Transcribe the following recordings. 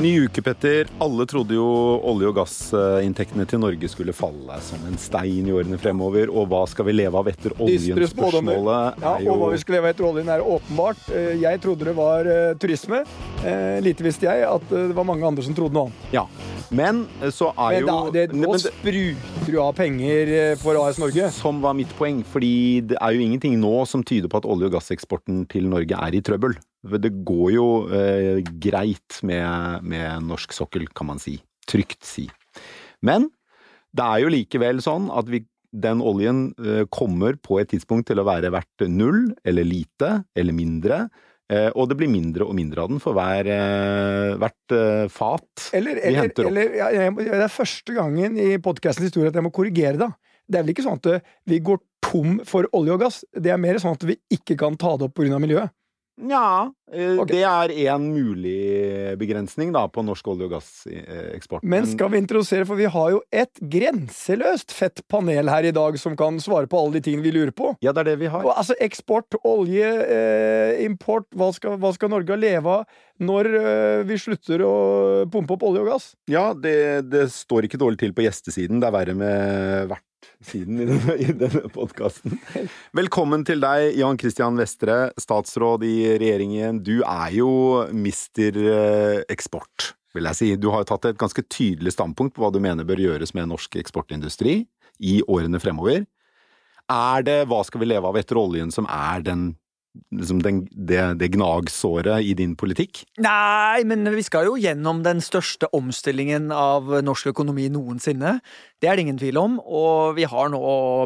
Ny uke, Petter. Alle trodde jo olje- og gassinntektene til Norge skulle falle som en stein i årene fremover. Og hva skal vi leve av etter oljen? Spørsmålet Ja, jo og hva vi skal leve av etter oljen er åpenbart. Eh, Jeg trodde det var eh, turisme. Eh, Lite visste jeg at det var mange andre som trodde noe annet. Ja. Men så er Men da, jo det, Men nå spruter du av penger for AS Norge. Som var mitt poeng, fordi det er jo ingenting nå som tyder på at olje- og gasseksporten til Norge er i trøbbel. Det går jo eh, greit med, med norsk sokkel, kan man si. Trygt si. Men det er jo likevel sånn at vi, den oljen eh, kommer på et tidspunkt til å være verdt null, eller lite, eller mindre. Eh, og det blir mindre og mindre av den for hver, eh, hvert fat Eller, vi henter opp. eller ja, må- det er første gangen i podkastens historie at jeg må korrigere deg. Det er vel ikke sånn at vi går tom for olje og gass. Det er mer sånn at vi ikke kan ta det opp pga. miljøet. Nja, okay. Det er én mulig begrensning da, på norsk olje- og gasseksport. Men skal vi introdusere, for vi har jo et grenseløst fett panel her i dag som kan svare på alle de tingene vi lurer på. Ja, det er det vi har. Og, altså eksport, olje, eh, import, hva skal, hva skal Norge leve av når eh, vi slutter å pumpe opp olje og gass? Ja, det, det står ikke dårlig til på gjestesiden. Det er verre med vertsiden i denne, i denne podkasten. Velkommen til deg, Jan Christian Vestre, statsråd i regjeringen. Du er jo mister eh, eksport, vil jeg si. Du har jo tatt et ganske tydelig standpunkt på hva du mener bør gjøres med norsk eksportindustri i årene fremover. Er det hva skal vi leve av etter oljen som er den, liksom den, det, det gnagsåret i din politikk? Nei, men vi skal jo gjennom den største omstillingen av norsk økonomi noensinne. Det er det ingen tvil om, og vi har nå,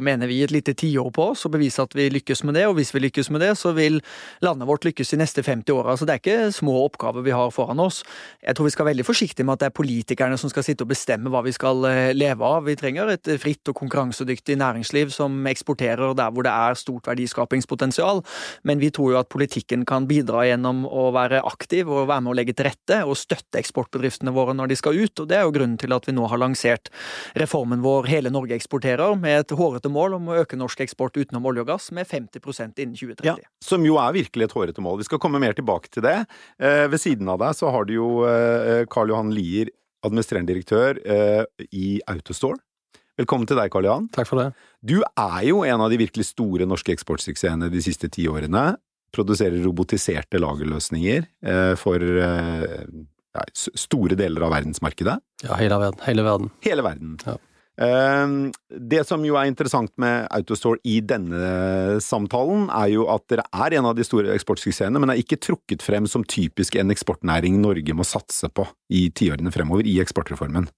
mener vi, et lite tiår på oss å bevise at vi lykkes med det, og hvis vi lykkes med det, så vil landet vårt lykkes de neste 50 åra. Så det er ikke små oppgaver vi har foran oss. Jeg tror vi skal være veldig forsiktige med at det er politikerne som skal sitte og bestemme hva vi skal eh, leve av. Vi trenger et fritt og konkurransedyktig næringsliv som eksporterer der hvor det er stort verdiskapingspotensial, men vi tror jo at politikken kan bidra gjennom å være aktiv og være med å legge til rette og støtte eksportbedriftene våre når de skal ut, og det er jo grunnen til at vi nå har lansert reformen vår Hele Norge eksporterer, med et hårete mål om å øke norsk eksport utenom olje og gass med 50% innen 2030. Ja, som jo er virkelig et hårete mål. Vi skal komme mer tilbake til det. Eh, ved siden av deg så har du jo eh, Karl Johan Lier, administrerende direktør eh, i Autostore. Velkommen til deg, Karl Johan. Takk for det. Du er jo en av de virkelig store norske eksportsuksessene de siste ti årene. Produserer robotiserte lagerløsninger eh, for eh, ja, store deler av verdensmarkedet. Ja, hele verden. Hele verden. Hele verden. Ja. Eh, Det som jo er interessant med Autostore i denne samtalen, er jo at dere er en av de store eksportsuksessene, men er ikke trukket frem som typisk en eksportnæring Norge må satse på i tiårene fremover i eksportreformen.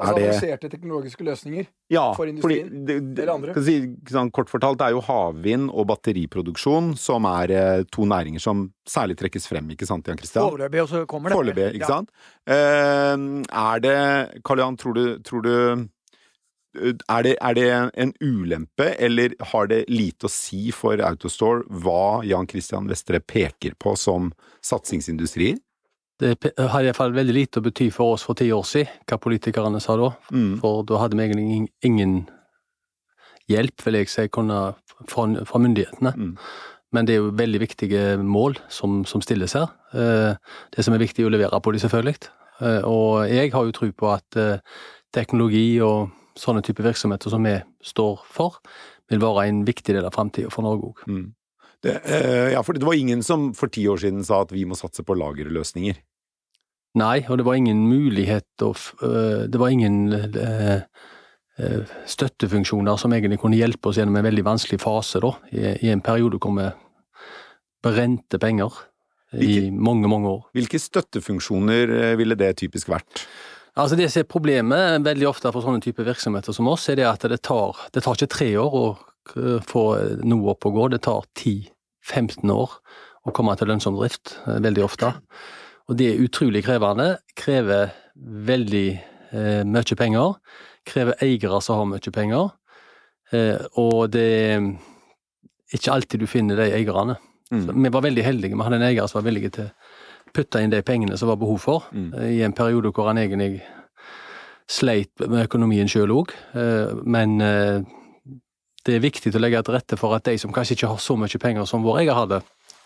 Altså Er det avanserte teknologiske løsninger. ja, for industrien, fordi det, eller andre? kan si, sånn, kort fortalt, det er jo havvind og batteriproduksjon som er eh, to næringer som særlig trekkes frem, ikke sant, Jan Christian? Foreløpig, og så kommer det. Foreløpig, ikke Ja. sant? Eh, er det Karl Johan, tror du, tror du er det, er det en ulempe, eller har det lite å si for Autostore hva Jan Christian Vestre peker på som satsingsindustrier? Det pe- har iallfall veldig lite å bety for oss for ti år siden, hva politikerne sa da. Mm. For da hadde vi egentlig ingen hjelp, vil jeg si, kunne, fra, fra myndighetene. Mm. Men det er jo veldig viktige mål som, som stilles her. Eh, Det som er viktig, er å levere på de, selvfølgelig. Eh, Og jeg har jo tro på at eh, teknologi og sånne type virksomheter som vi står for, vil være en viktig del av framtida for Norge òg. Mm. Det, eh, ja, for det var ingen som for ti år siden sa at vi må satse på lagerløsninger. Nei, og det var ingen mulighet å øh, Det var ingen øh, støttefunksjoner som egentlig kunne hjelpe oss gjennom en veldig vanskelig fase, da, i, en periode hvor vi brente penger i Hvilke- mange, mange år. Hvilke støttefunksjoner eh, ville det typisk vært? Altså Det som er problemet veldig ofte for sånne type virksomheter som oss, er det at det tar, det tar ikke tre år å øh, få noe opp og gå, det tar 10-15 år å komme til lønnsom drift, øh, veldig ofte. Og det er utrolig krevende, krever veldig eh, mye penger, krever eiere som har mye penger, eh, og det er ikke alltid du finner de eierne. Mm. Vi var veldig heldige, vi hadde en eier som var villig til å putte inn de pengene som var behov for, Mm. eh, i en periode hvor han egentlig sleit med økonomien sjøl òg, men eh, det er viktig å legge til rette for at de som kanskje ikke har så mye penger som vår eier hadde,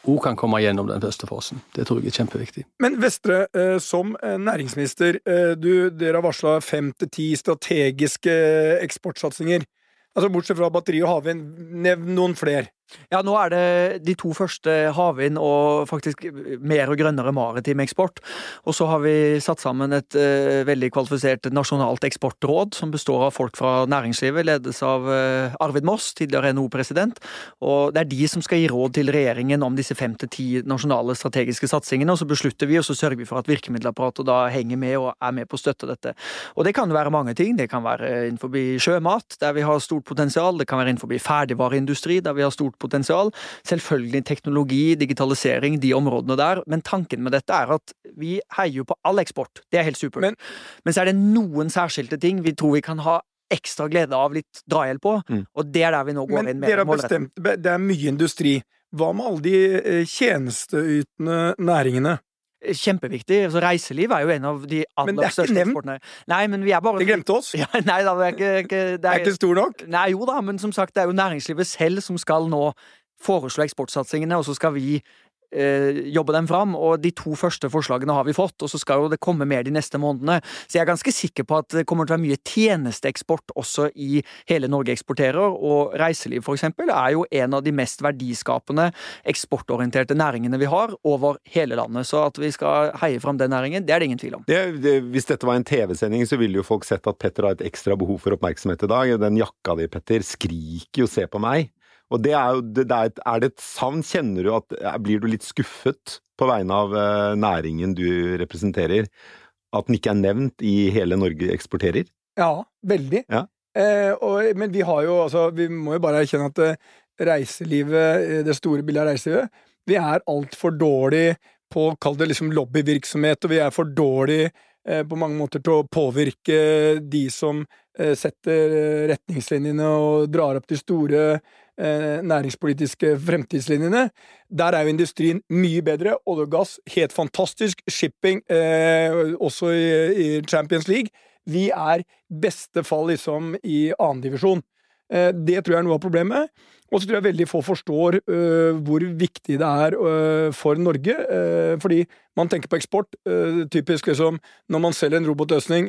òg kan komme gjennom den første fasen. Det tror jeg er kjempeviktig. Men Vestre, eh, som eh, næringsminister, eh, du, dere har varsla fem til ti strategiske eksportsatsinger. Altså Bortsett fra batteri og havvind, nevn noen flere. Ja, nå er det de to første havvind og faktisk mer og grønnere maritim eksport. Og så har vi satt sammen et uh, veldig kvalifisert nasjonalt eksportråd som består av folk fra næringslivet, ledes av uh, Arvid Moss, tidligere NHO-president. Og det er de som skal gi råd til regjeringen om disse fem til ti nasjonale strategiske satsingene. Og så beslutter vi, og så sørger vi for at virkemiddelapparatet da henger med og er med på å støtte dette. Og det kan være mange ting. Det kan være innenfor sjømat, der vi har stort potensial. Det kan være innenfor ferdigvareindustri, der vi har stort potensial. Selvfølgelig teknologi, digitalisering, de områdene der. Men tanken med dette er at vi heier jo på all eksport. Det er helt supert. Men, men så er det noen særskilte ting vi tror vi kan ha ekstra glede av litt drahjelp på, mm. og det er der vi nå går inn med dere har bestemt, Det er mye industri. Hva med alle de eh, tjenesteytende næringene? Kjempeviktig. Altså, reiseliv er jo en av de aller største eksportene. Nei, men vi er bare De glemte oss? Ja, nei da, det er ikke, ikke det er, er ikke stor nok? Nei, jo da, men som sagt, det er jo næringslivet selv som skal nå foreslå eksportsatsingene, og så skal vi jobbe dem fram. Og de to første forslagene har vi fått, og så skal jo det komme mer de neste månedene. Så jeg er ganske sikker på at det kommer til å være mye tjenesteeksport også i hele Norge eksporterer. Og reiseliv, for eksempel, er jo en av de mest verdiskapende eksportorienterte næringene vi har over hele landet. Så at vi skal heie fram den næringen, det er det ingen tvil om. Det, det, hvis dette var en TV-sending, så ville jo folk sett at Petter har et ekstra behov for oppmerksomhet i dag. Den jakka di, Petter, skriker jo 'se på meg'. Og det er jo det er, er det et savn? Kjenner du at Blir du litt skuffet på vegne av uh, næringen du representerer? At den ikke er nevnt i hele Norge eksporterer? Ja, veldig. Ja. Eh, og, men vi har jo altså Vi må jo bare erkjenne at uh, reiselivet, eh, det store bildet av reiselivet, vi er altfor dårlig på å kalle det liksom lobbyvirksomhet, og vi er for dårlig eh, på mange måter til å påvirke de som eh, setter retningslinjene og drar opp de store Eh, næringspolitiske fremtidslinjene. Der er jo industrien mye bedre. Olje og gass, helt fantastisk. Shipping, eh, også i, i, Champions League. Vi er beste fall liksom i annendivisjon. Eh, det tror jeg er noe av problemet. Og så tror jeg veldig få forstår uh, hvor viktig det er uh, for Norge. Uh, fordi man tenker på eksport. typisk liksom når man selger en robotløsning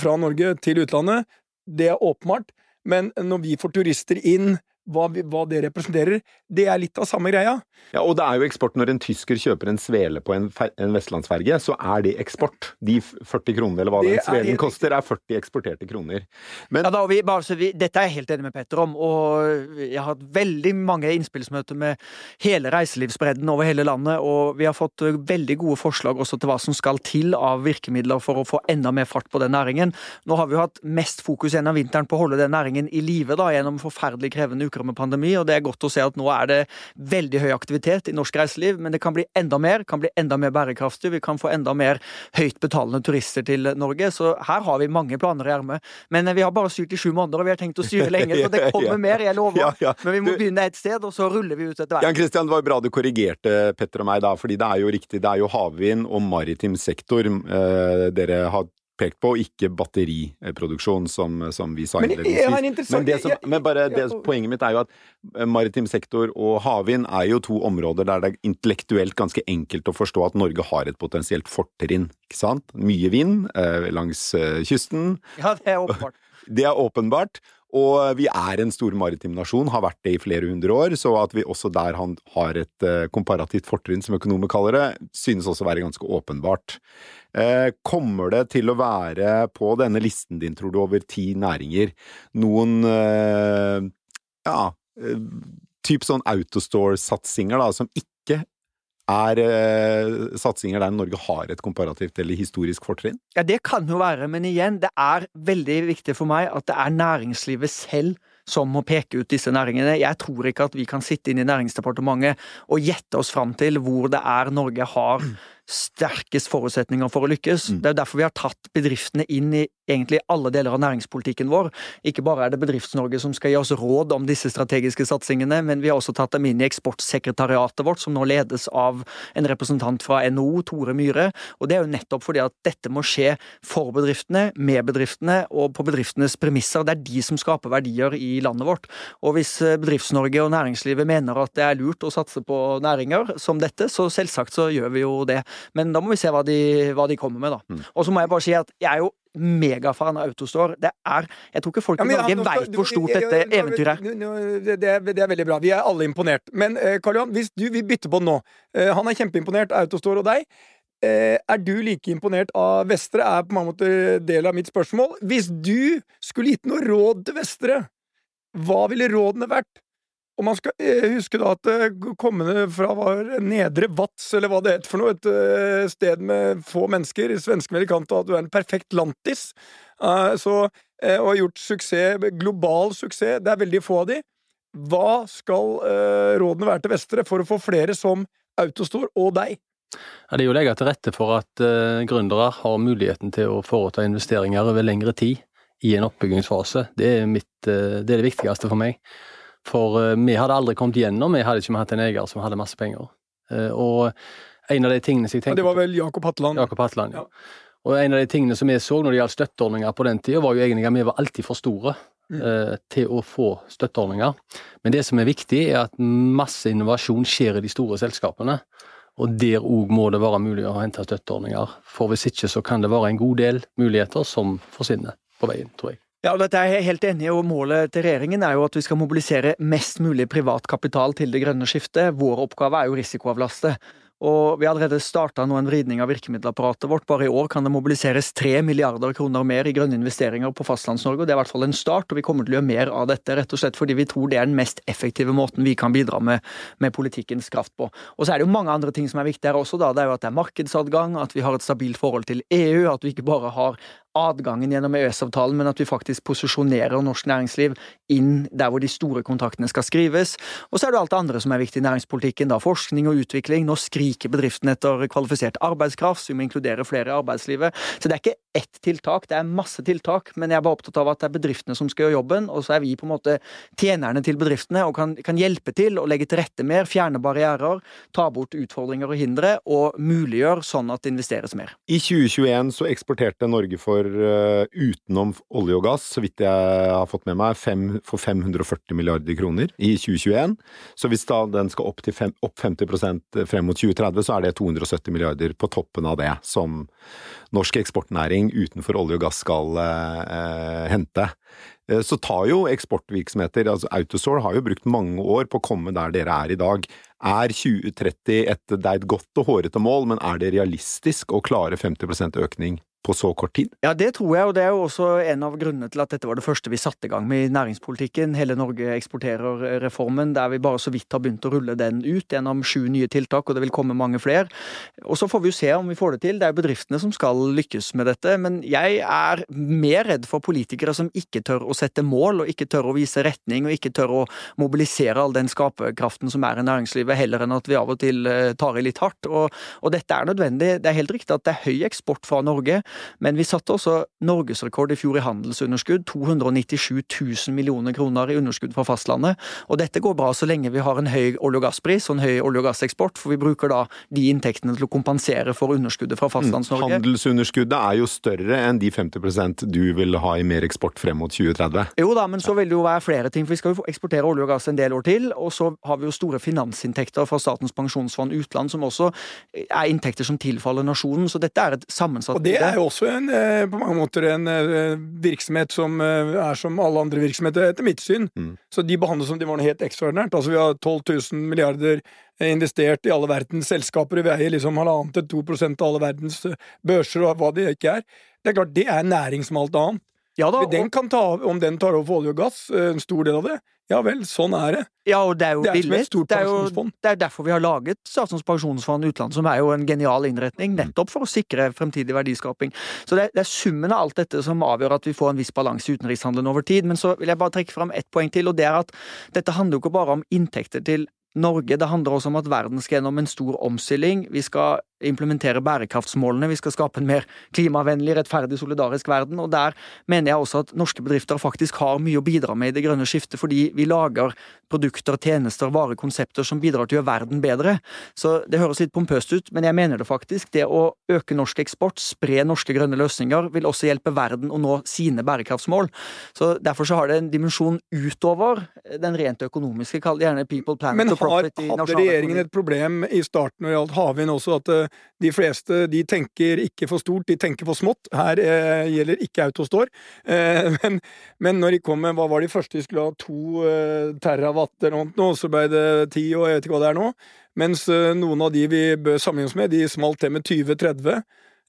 fra Norge til utlandet. Det er åpenbart. Men når vi får turister inn hva, hva, det representerer, det er litt av samme greia. Ja, og det er jo eksport når en tysker kjøper en svele på en, en vestlandsferge, så er det eksport. De 40 kronene eller hva det den svelen koster, er 40 eksporterte kroner. Men, ja, da, vi, bare, vi, dette er jeg helt enig med Petter om, og jeg har hatt veldig mange innspillsmøter med hele reiselivsbredden over hele landet, og vi har fått veldig gode forslag også til hva som skal til av virkemidler for å få enda mer fart på den næringen. Nå har vi jo hatt mest fokus gjennom vinteren på å holde den næringen i live gjennom forferdelig krevende uker med pandemi, og det er godt å se at nå er det veldig høy aktivitet i norsk reiseliv, men det kan bli enda mer, kan bli enda mer bærekraftig, vi kan få enda mer høyt betalende turister til Norge, så her har vi mange planer i ermet. Men vi har bare styrt i sju måneder, og vi har tenkt å styre lenge, så det kommer mer, jeg lover. Ja, ja. Men vi må begynne et sted, og så ruller vi ut etter hvert. Jan Christian, det var bra du korrigerte Petter og meg, da, fordi det er jo riktig, det er jo havvind og maritim sektor eh, dere har pekt på, ikke batteriproduksjon, som, som vi sa innledningsvis. Men, det som, men bare det, poenget mitt er jo at eh, maritim sektor og havvind er jo to områder der det er intellektuelt ganske enkelt å forstå at Norge har et potensielt fortrinn. Ikke sant? Mye vind eh, langs eh, kysten. Ja, det er åpenbart. Det er åpenbart. Og vi er en stor maritim nasjon, har vært det i flere hundre år, så at vi også der han har et eh, komparativt fortrinn, som økonomer kaller det, synes også å være ganske åpenbart. Eh, kommer det til å være på denne listen din, tror du, over ti næringer, noen eh, ja, typ sånn autostore-satsinger da, som ikke er eh, satsinger der Norge har et komparativt eller historisk fortrinn? Ja, det kan jo være, men igjen, det er veldig viktig for meg at det er næringslivet selv som må peke ut disse næringene. Jeg tror ikke at vi kan sitte inn i Næringsdepartementet og gjette oss fram til hvor det er Norge har sterkest forutsetninger for å lykkes. Mm. Det er derfor vi har tatt bedriftene inn i egentlig alle deler av næringspolitikken vår. Ikke bare er det Bedrifts-Norge som skal gi oss råd om disse strategiske satsingene, men vi har også tatt dem inn i eksportsekretariatet vårt, som nå ledes av en representant fra NHO, Tore Myhre. Og det er jo nettopp fordi at dette må skje for bedriftene, med bedriftene og på bedriftenes premisser. Det er de som skaper verdier i landet vårt. Og hvis Bedrifts-Norge og næringslivet mener at det er lurt å satse på næringer som dette, så selvsagt så gjør vi jo det. Men da må vi se hva de, hva de kommer med, da. Mm. Og så må jeg bare si at jeg er jo megafan av Autostore. Det er Jeg tror ikke folk i ja, Norge veit hvor stort dette eventyret er. Det, det, er veldig bra. Vi er alle imponert. Men eh, Karl Johan, hvis du vil bytte på den nå eh, Han er kjempeimponert Autostore og deg. Eh, er du like imponert av Vestre? Er på mange måter del av mitt spørsmål. Hvis du skulle gitt noe råd til Vestre, hva ville rådene vært? Og man skal eh, huske da at eh, kommende fra var Nedre Vats, eller hva det het for noe, et eh, sted med få mennesker, svenske vel kan ta at du er en perfekt lantis, så, og har gjort suksess, global suksess, det er veldig få av de. Hva skal rådene være til Vestre for å få flere som Autostore og deg? Ja, det er jo å legge til rette for at gründere har muligheten til å foreta investeringer over lengre tid i en oppbyggingsfase. Det er, mitt, det, er det viktigste for meg. For uh, vi hadde aldri kommet gjennom, vi hadde ikke hatt en eier som hadde masse penger. Uh, og en av de tingene som jeg tenkte Det var vel Jakob Hatteland? Jakob Hatteland, ja. ja. Og en av de tingene som vi så når det gjaldt støtteordninger på den tida, var jo egentlig at vi var alltid for store mm. uh, til å få støtteordninger. Men det som er viktig, er at masse innovasjon skjer i de store selskapene. Og der òg må det være mulig å hente støtteordninger. For hvis ikke så kan det være en god del muligheter som forsvinner på veien, tror jeg. Ja, dette er jeg helt enig i, og Målet til regjeringen er jo at vi skal mobilisere mest mulig privat kapital til det grønne skiftet. Vår oppgave er jo risikoavlaste. Og vi har allerede starta en vridning av virkemiddelapparatet vårt. Bare i år kan det mobiliseres tre milliarder kroner mer i grønne investeringer på Fastlands-Norge. og Det er i hvert fall en start, og vi kommer til å gjøre mer av dette, rett og slett fordi vi tror det er den mest effektive måten vi kan bidra med, med politikkens kraft på. Og så er det jo mange andre ting som er viktige her også, da. Det er jo at det er markedsadgang, at vi har et stabilt forhold til EU, at vi ikke bare har adgangen gjennom EØS-avtalen, men at vi faktisk posisjonerer norsk næringsliv inn der hvor de store kontraktene skal skrives. Og så er det alt det andre som er viktig i næringspolitikken, da forskning og utvikling. Nå skriker bedriften etter kvalifisert arbeidskraft, så vi må inkludere flere i arbeidslivet. Så det er ikke ett tiltak, det er masse tiltak, men jeg er bare opptatt av at det er bedriftene som skal gjøre jobben, og så er vi på en måte tjenerne til bedriftene og kan, kan hjelpe til å legge til rette mer, fjerne barrierer, ta bort utfordringer og hindre, og muliggjøre sånn at det investeres mer. I 2021 så eksporterte Norge for for uh, utenom olje og gass, så vidt jeg har fått med meg, fem, for 540 milliarder kroner i 2021. Så hvis da den skal opp til fem, opp 50% frem mot 2030, så er det 270 milliarder på toppen av det som norsk eksportnæring utenfor olje og gass skal uh, hente. Uh, så tar jo eksportvirksomheter, altså Autostore har jo brukt mange år på å komme der dere er i dag. Er 2030 et, det er et godt og hårete mål, men er det realistisk å klare 50% økning på så kort tid? Ja, det tror jeg, og det er jo også en av grunnene til at dette var det første vi satte i gang med i næringspolitikken. Hele Norge eksporterer-reformen, der vi bare så vidt har begynt å rulle den ut gjennom sju nye tiltak, og det vil komme mange flere. Og så får vi jo se om vi får det til. Det er jo bedriftene som skal lykkes med dette, men jeg er mer redd for politikere som ikke tør å sette mål, og ikke tør å vise retning, og ikke tør å mobilisere all den skaperkraften som er i næringslivet, heller enn at vi av og til eh, tar i litt hardt. Og, og dette er nødvendig. Det er helt riktig at det er høy eksport fra Norge. Men vi satte også norgesrekord i fjor i handelsunderskudd. 297 000 millioner kroner i underskudd fra fastlandet. Og dette går bra så lenge vi har en høy olje- og gasspris og en høy olje- og gasseksport, for vi bruker da de inntektene til å kompensere for underskuddet fra Fastlands-Norge. Mm. Handelsunderskuddet er jo større enn de 50% du vil ha i mer eksport frem mot 2030. Jo da, men så vil det jo være flere ting, for vi skal jo eksportere olje og gass en del år til. Og så har vi jo store finansinntekter fra Statens pensjonsfond utland, som også er inntekter som tilfaller nasjonen. Så dette er et sammensatt Og det er jo også en, eh, på mange måter en eh, virksomhet som eh, er som alle andre virksomheter, etter mitt syn. Mm. Så de behandles som de var noe helt ekstraordinært. Altså, vi har 12 000 milliarder investert i alle verdens selskaper. Vi eier liksom halvannet til to prosent av alle verdens børser og hva det ikke er. Det er klart, det er næring som alt annet. Ja da, den kan ta, om den tar over for olje og gass, en stor del av det, ja vel, sånn er det. Ja, og det er jo det er billig. Det er, jo, det er derfor vi har laget Statens pensjonsfond utland, som er jo en genial innretning, nettopp for å sikre fremtidig verdiskaping. Så det, det, er summen av alt dette som avgjør at vi får en viss balanse i utenrikshandelen over tid. Men så vil jeg bare trekke fram ett poeng til, og det er at dette handler jo ikke bare om inntekter til Norge. Det handler også om at verden skal gjennom en stor omstilling. Vi skal implementere bærekraftsmålene. Vi skal skape en mer klimavennlig, rettferdig, solidarisk verden. Og der mener jeg også at norske bedrifter faktisk har mye å bidra med i det grønne skiftet, fordi vi lager produkter, tjenester, varekonsepter som bidrar til å gjøre verden bedre. Så det høres litt pompøst ut, men jeg mener det faktisk. Det å øke norsk eksport, spre norske grønne løsninger, vil også hjelpe verden å nå sine bærekraftsmål. Så Derfor så har det en dimensjon utover den rent økonomiske, kall det gjerne people, planet Men og profit. har, hadde regjeringen et problem i starten når det gjaldt havvind også, at uh, de fleste de tenker ikke for stort, de tenker for smått. Her eh, gjelder ikke Autostore. Eh, men, men, når de kom med hva var de første de skulle ha, to terawatt eller noe, så ble det ti, og jeg vet ikke hva det er nå. Mens noen av de vi bør sammenlignes med, de smalt til med 20-30.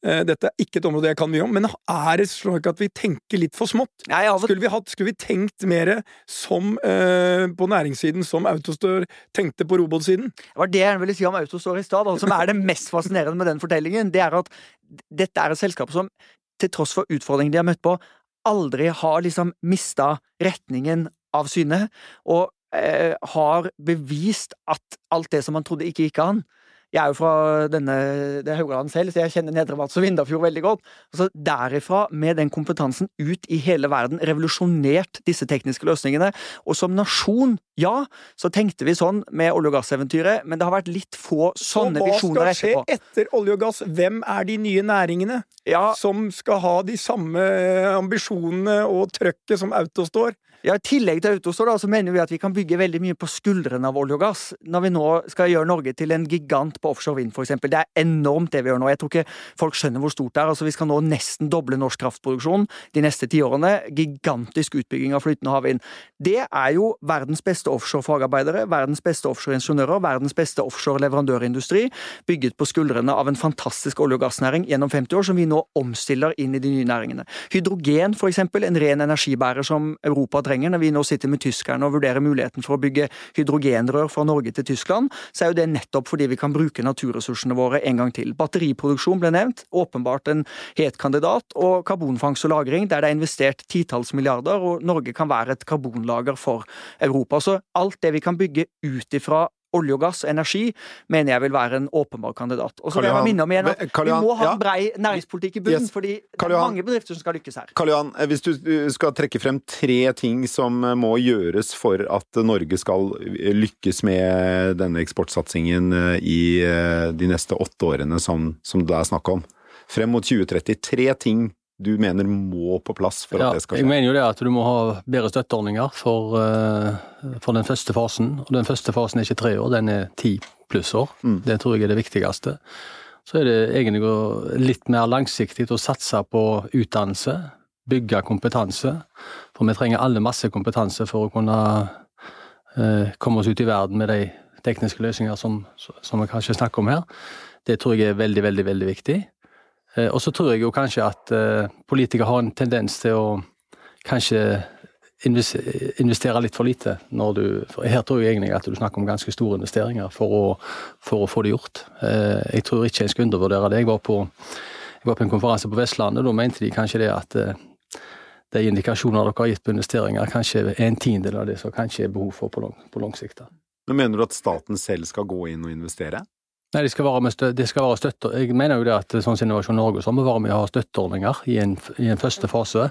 Eh, dette er ikke et område jeg kan mye om, men er det slik at vi tenker litt for smått? Nei, skulle, vi hatt, skulle, vi tenkt mer som eh, på næringssiden som Autostore tenkte på robotsiden? Det var det jeg ville si om Autostore i stad, som er det mest fascinerende med den fortellingen. Det er at dette er et selskap som, til tross for utfordringene de har møtt på, aldri har liksom mista retningen av syne, og eh, har bevist at alt det som man trodde ikke gikk an, jeg er jo fra denne, det Haugaland selv, så jeg kjenner Nedre Vats og Vindafjord veldig godt. Altså Derifra, med den kompetansen, ut i hele verden, revolusjonert disse tekniske løsningene. Og som nasjon, ja, så tenkte vi sånn med olje- og gasseventyret, men det har vært litt få sånne visjoner etterpå. Så hva skal skje etter olje og gass? Hvem er de nye næringene ja. som skal ha de samme ambisjonene og trøkket som Autostore? Ja, I tillegg til Autostore da, så mener vi at vi kan bygge veldig mye på skuldrene av olje og gass, når vi nå skal gjøre Norge til en gigant på offshore vind, f.eks. Det er enormt det vi gjør nå. Jeg tror ikke folk skjønner hvor stort det er. Altså, Vi skal nå nesten doble norsk kraftproduksjon de neste tiårene. Gigantisk utbygging av flytende havvind. Det er jo verdens beste offshore-fagarbeidere, verdens beste offshore-ingeniører, verdens beste offshore-leverandørindustri, bygget på skuldrene av en fantastisk olje- og gassnæring gjennom 50 år, som vi nå omstiller inn i de nye næringene. Hydrogen, f.eks., en ren energibærer som Europa trenger trenger. Når vi nå sitter med tyskerne og vurderer muligheten for å bygge hydrogenrør fra Norge til Tyskland, så er jo det nettopp fordi vi kan bruke naturressursene våre en gang til. Batteriproduksjon ble nevnt, åpenbart en het kandidat, og karbonfangst og -lagring, der det er investert titalls milliarder, og Norge kan være et karbonlager for Europa. Så alt det vi kan bygge ut ifra olje og gass, energi, mener jeg vil være en åpenbar kandidat. Og så vil jeg minne om igjen at vi må ha en brei næringspolitikk i bunnen, yes. fordi det er mange bedrifter som skal lykkes her. Karl Johan, eh, hvis du skal trekke frem tre ting som eh, må gjøres for at Norge skal eh, lykkes med denne eksportsatsingen i de neste åtte årene som, som det er snakk om, frem mot 2030, tre ting du mener må på plass for ja, at det skal skje? Jeg mener jo det at du må ha bedre støtteordninger for, uh, for, den første fasen. Og den første fasen er ikke tre år, den er ti pluss år. Mm. Det tror jeg er det viktigste. Så er det egentlig litt mer langsiktig å satse på utdannelse, bygge kompetanse. For vi trenger alle masse kompetanse for å kunne uh, komme oss ut i verden med de tekniske løsninger som, som vi kanskje snakker om her. Det tror jeg er veldig, veldig, veldig viktig. Eh, og så tror jeg jo kanskje at eh, politikere har en tendens til å kanskje investere litt for lite. Når du, her tror jeg egentlig at du snakker om ganske store investeringer for å, for å få det gjort. Eh, jeg tror ikke en skal undervurdere det. Jeg var, på, jeg var på en konferanse på Vestlandet, da mente de kanskje det at de indikasjoner dere har gitt på investeringer, kanskje er en tiendedel av det som kanskje er behov for på lang, på lang sikt. Men Mener du at staten selv skal gå inn og investere? Nei, det skal, være det skal være støtte. Jeg mener jo det at sånn som Innovasjon Norge så må være med å ha støtteordninger i en, i en første fase.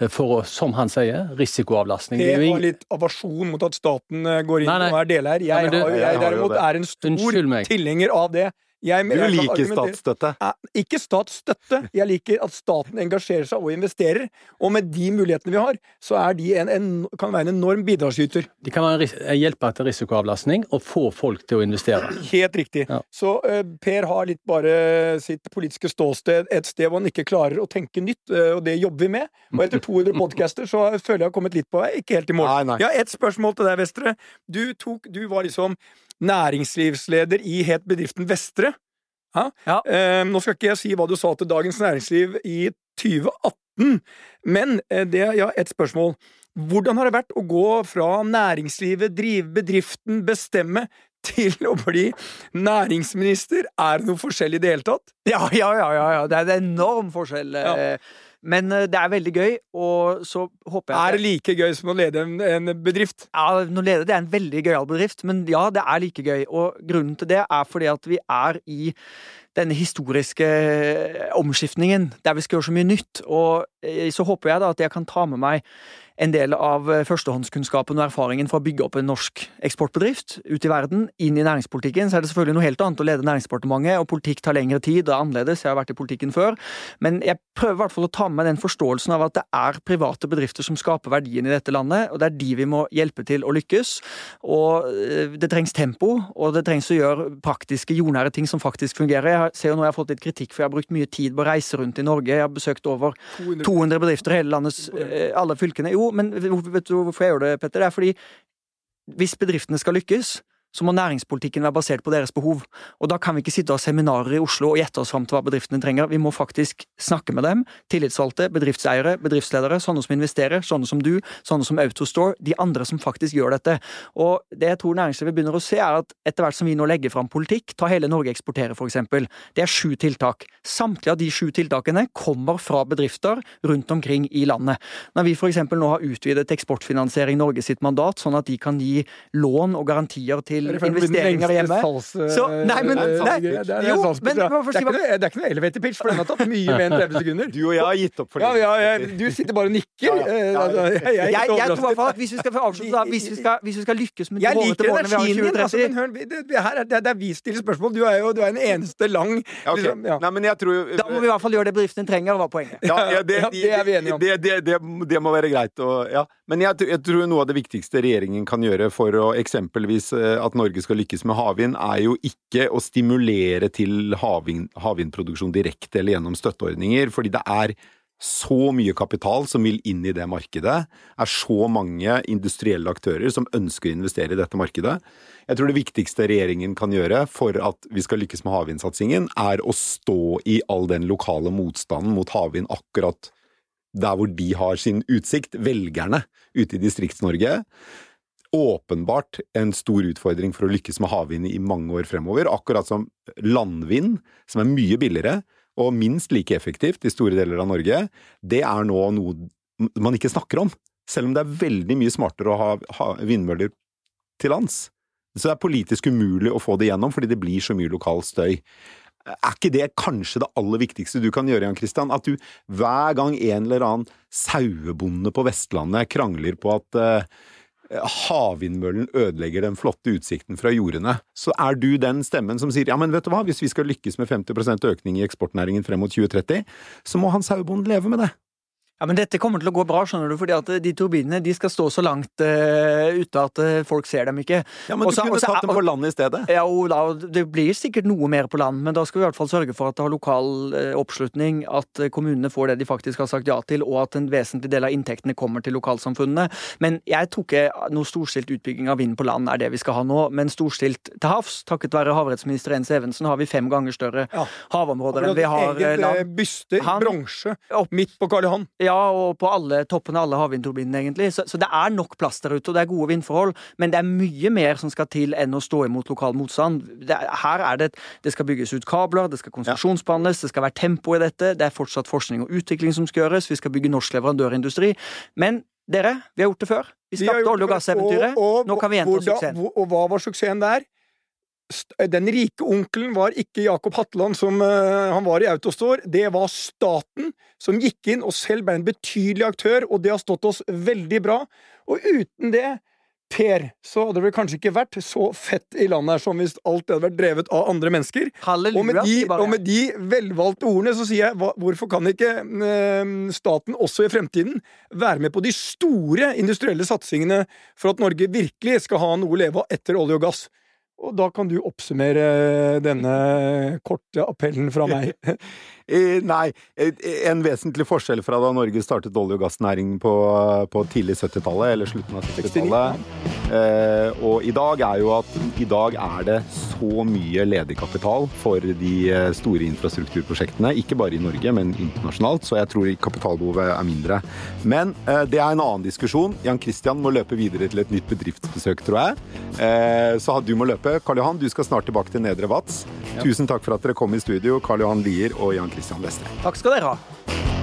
Eh, for, som han sier, risikoavlastning. Det var litt avasjon mot at staten eh, går inn nei, nei. og er deleier. Jeg, ja, jeg, jeg, derimot er en stor tilhenger av det. Jeg, du liker statsstøtte? Ikke statsstøtte. Jeg liker at staten engasjerer seg og investerer. Og med de mulighetene vi har, så er de en, en, kan være en enorm bidragsyter. De kan være, hjelpe til risikoavlastning og få folk til å investere. Helt riktig. Ja. Så uh, Per har litt bare sitt politiske ståsted et sted hvor han ikke klarer å tenke nytt, uh, og det jobber vi med. Og etter 200 podcaster så føler jeg har kommet litt på vei. Ikke helt i mål. Nei, nei. Ja, et spørsmål til deg, Vestre. Du, tok, du var liksom næringslivsleder i het bedriften Vestre. Ja? Ja. Eh, nå skal ikke jeg si hva du sa til Dagens Næringsliv i 2018, men eh, det ja, et spørsmål. Hvordan har det vært å gå fra næringslivet, drive bedriften, bestemme, til å bli næringsminister? Er det noe forskjell i det hele tatt? Ja, ja, ja. ja. Det er en enorm forskjell. Ja. Men eh, det er veldig gøy, og så håper jeg Er det like gøy som å lede en, en bedrift? Ja, å lede det er en veldig gøyal bedrift, men ja, det er like gøy. Og grunnen til det er fordi at vi er i denne historiske omskiftningen, der vi skal gjøre så mye nytt. Og så håper jeg da at jeg kan ta med meg en del av eh, førstehåndskunnskapen og erfaringen for å bygge opp en norsk eksportbedrift ut i verden, inn i næringspolitikken. Så er det selvfølgelig noe helt annet å lede Næringsdepartementet, og politikk tar lengre tid, det er annerledes, jeg har vært i politikken før. Men jeg prøver i hvert fall å ta med meg den forståelsen av at det er private bedrifter som skaper verdien i dette landet, og det er de vi må hjelpe til å lykkes. Og eh, det trengs tempo, og det trengs å gjøre praktiske, jordnære ting som faktisk fungerer. Jeg ser jo nå jeg har fått litt kritikk, for jeg har brukt mye tid på å reise rundt i Norge. Jeg har besøkt over 200 bedrifter i hele landets eh, alle fylkene. Jo, men vet du hvorfor jeg gjør det, Petter? Det er fordi hvis bedriftene skal lykkes, så må næringspolitikken være basert på deres behov. Og da kan vi ikke sitte og ha seminarer i Oslo og gjette oss fram til hva bedriftene trenger. Vi må faktisk snakke med dem, tillitsvalgte, bedriftseiere, bedriftsledere, sånne som investerer, sånne som du, sånne som Autostore, de andre som faktisk gjør dette. Og det jeg tror næringslivet begynner å se, er at etter hvert som vi nå legger fram politikk, ta hele Norge eksporterer, for eksempel, det er sju tiltak. Samtlige av de sju tiltakene kommer fra bedrifter rundt omkring i landet. Når vi for eksempel nå har utvidet Eksportfinansiering Norge sitt mandat, sånn at de kan gi lån og garantier til investeringer hjemme. Så, nei, men, nei, jo, men det, er ikke noe elevator pitch, for den har tatt mye mer enn 30 sekunder. Du og jeg har gitt opp for det. Ja, ja, du sitter bare og nikker. Eh, altså, jeg, jeg, tror i hvert fall at hvis vi skal avslutte hvis vi skal, hvis vi skal lykkes med de hårete målene vi har i 2030 altså, det, her er, det, er vi stiller spørsmål. Du er jo du er en eneste lang liksom, Nei, men jeg tror Da må vi i hvert fall gjøre det bedriftene trenger, var poenget. Ja, det, er vi enige om. Det, må være greit. Og, men jeg, jeg tror noe av det viktigste regjeringen kan gjøre for å eksempelvis eh, at Norge skal lykkes med havvind, er jo ikke å stimulere til havvind, havvindproduksjon direkte eller gjennom støtteordninger, fordi det er så mye kapital som vil inn i det markedet, er så mange industrielle aktører som ønsker å investere i dette markedet. Jeg tror det viktigste regjeringen kan gjøre for at vi skal lykkes med havvindsatsingen, er å stå i all den lokale motstanden mot havvind akkurat der hvor de har sin utsikt, velgerne ute i Distrikts-Norge åpenbart en stor utfordring for å lykkes med havvind i mange år fremover, akkurat som landvind, som er mye billigere og minst like effektivt i store deler av Norge, det er nå noe man ikke snakker om, selv om det er veldig mye smartere å ha, vindmøller til lands. Så det er politisk umulig å få det gjennom, fordi det blir så mye lokal støy. Er ikke det kanskje det aller viktigste du kan gjøre, Jan Christian? At du hver gang en eller annen sauebonde på Vestlandet krangler på at uh, havvindmøllen ødelegger den flotte utsikten fra jordene, så er du den stemmen som sier ja, men vet du hva, hvis vi skal lykkes med 50% økning i eksportnæringen frem mot 2030, så må han sauebonden leve med det. Ja, men Dette kommer til å gå bra, skjønner du, fordi at de turbinene de skal stå så langt uh, ute at uh, folk ser dem ikke. Ja, Men også, du kunne også, tatt dem på land i stedet? Ja, og da, Det blir sikkert noe mer på land, men da skal vi i hvert fall sørge for at det har lokal uh, oppslutning, at kommunene får det de faktisk har sagt ja til, og at en vesentlig del av inntektene kommer til lokalsamfunnene. Men jeg tror ikke noe storstilt utbygging av vind på land er det vi skal ha nå, men storstilt til havs. Takket være havrettsminister Ens Evensen har vi fem ganger større ja. havområder enn vi har land. Byste, bronse, midt på Karl Johan. Ja, og på alle toppene av alle havvindturbinene, egentlig. Så, så, det er nok plass der ute, og det er gode vindforhold. Men det er mye mer som skal til enn å stå imot lokal motstand. Det, her er det Det skal bygges ut kabler, det skal konsesjonsbehandles, det skal være tempo i dette. Det er fortsatt forskning og utvikling som skal gjøres. Vi skal bygge norsk leverandørindustri. Men dere, vi har gjort det før. Vi skapte olje- og gasseventyret. Nå kan vi gjenta suksessen. Og hva var suksessen der? Den rike onkelen var ikke Jakob Hatteland som uh, han var i Autostore, det var staten som gikk inn og selv ble en betydelig aktør, og det har stått oss veldig bra. Og uten det, Per, så hadde det kanskje ikke vært så fett i landet her som hvis alt hadde vært drevet av andre mennesker. Halleluja, og, med de, og med de velvalgte ordene så sier jeg hva, hvorfor kan ikke uh, staten også i fremtiden være med på de store industrielle satsingene for at Norge virkelig skal ha noe å leve av etter olje og gass? Og da kan du oppsummere denne korte appellen fra meg. Nei, en vesentlig forskjell fra da Norge startet olje- og gassnæring på, på tidlig 70-tallet, eller slutten av 70-tallet, eh, og i dag er jo at i dag er det så mye ledig kapital for de eh, store infrastrukturprosjektene. Ikke bare i Norge, men internasjonalt, så jeg tror kapitalbehovet er mindre. Men eh, det er en annen diskusjon. Jan Christian må løpe videre til et nytt bedriftsbesøk, tror jeg. Eh, så du må løpe. Karl Johan, du skal snart tilbake til Nedre Vats. Tusen takk for at dere kom i studio, Karl Johan Lier og Jan Christian Vestre. Takk skal dere ha.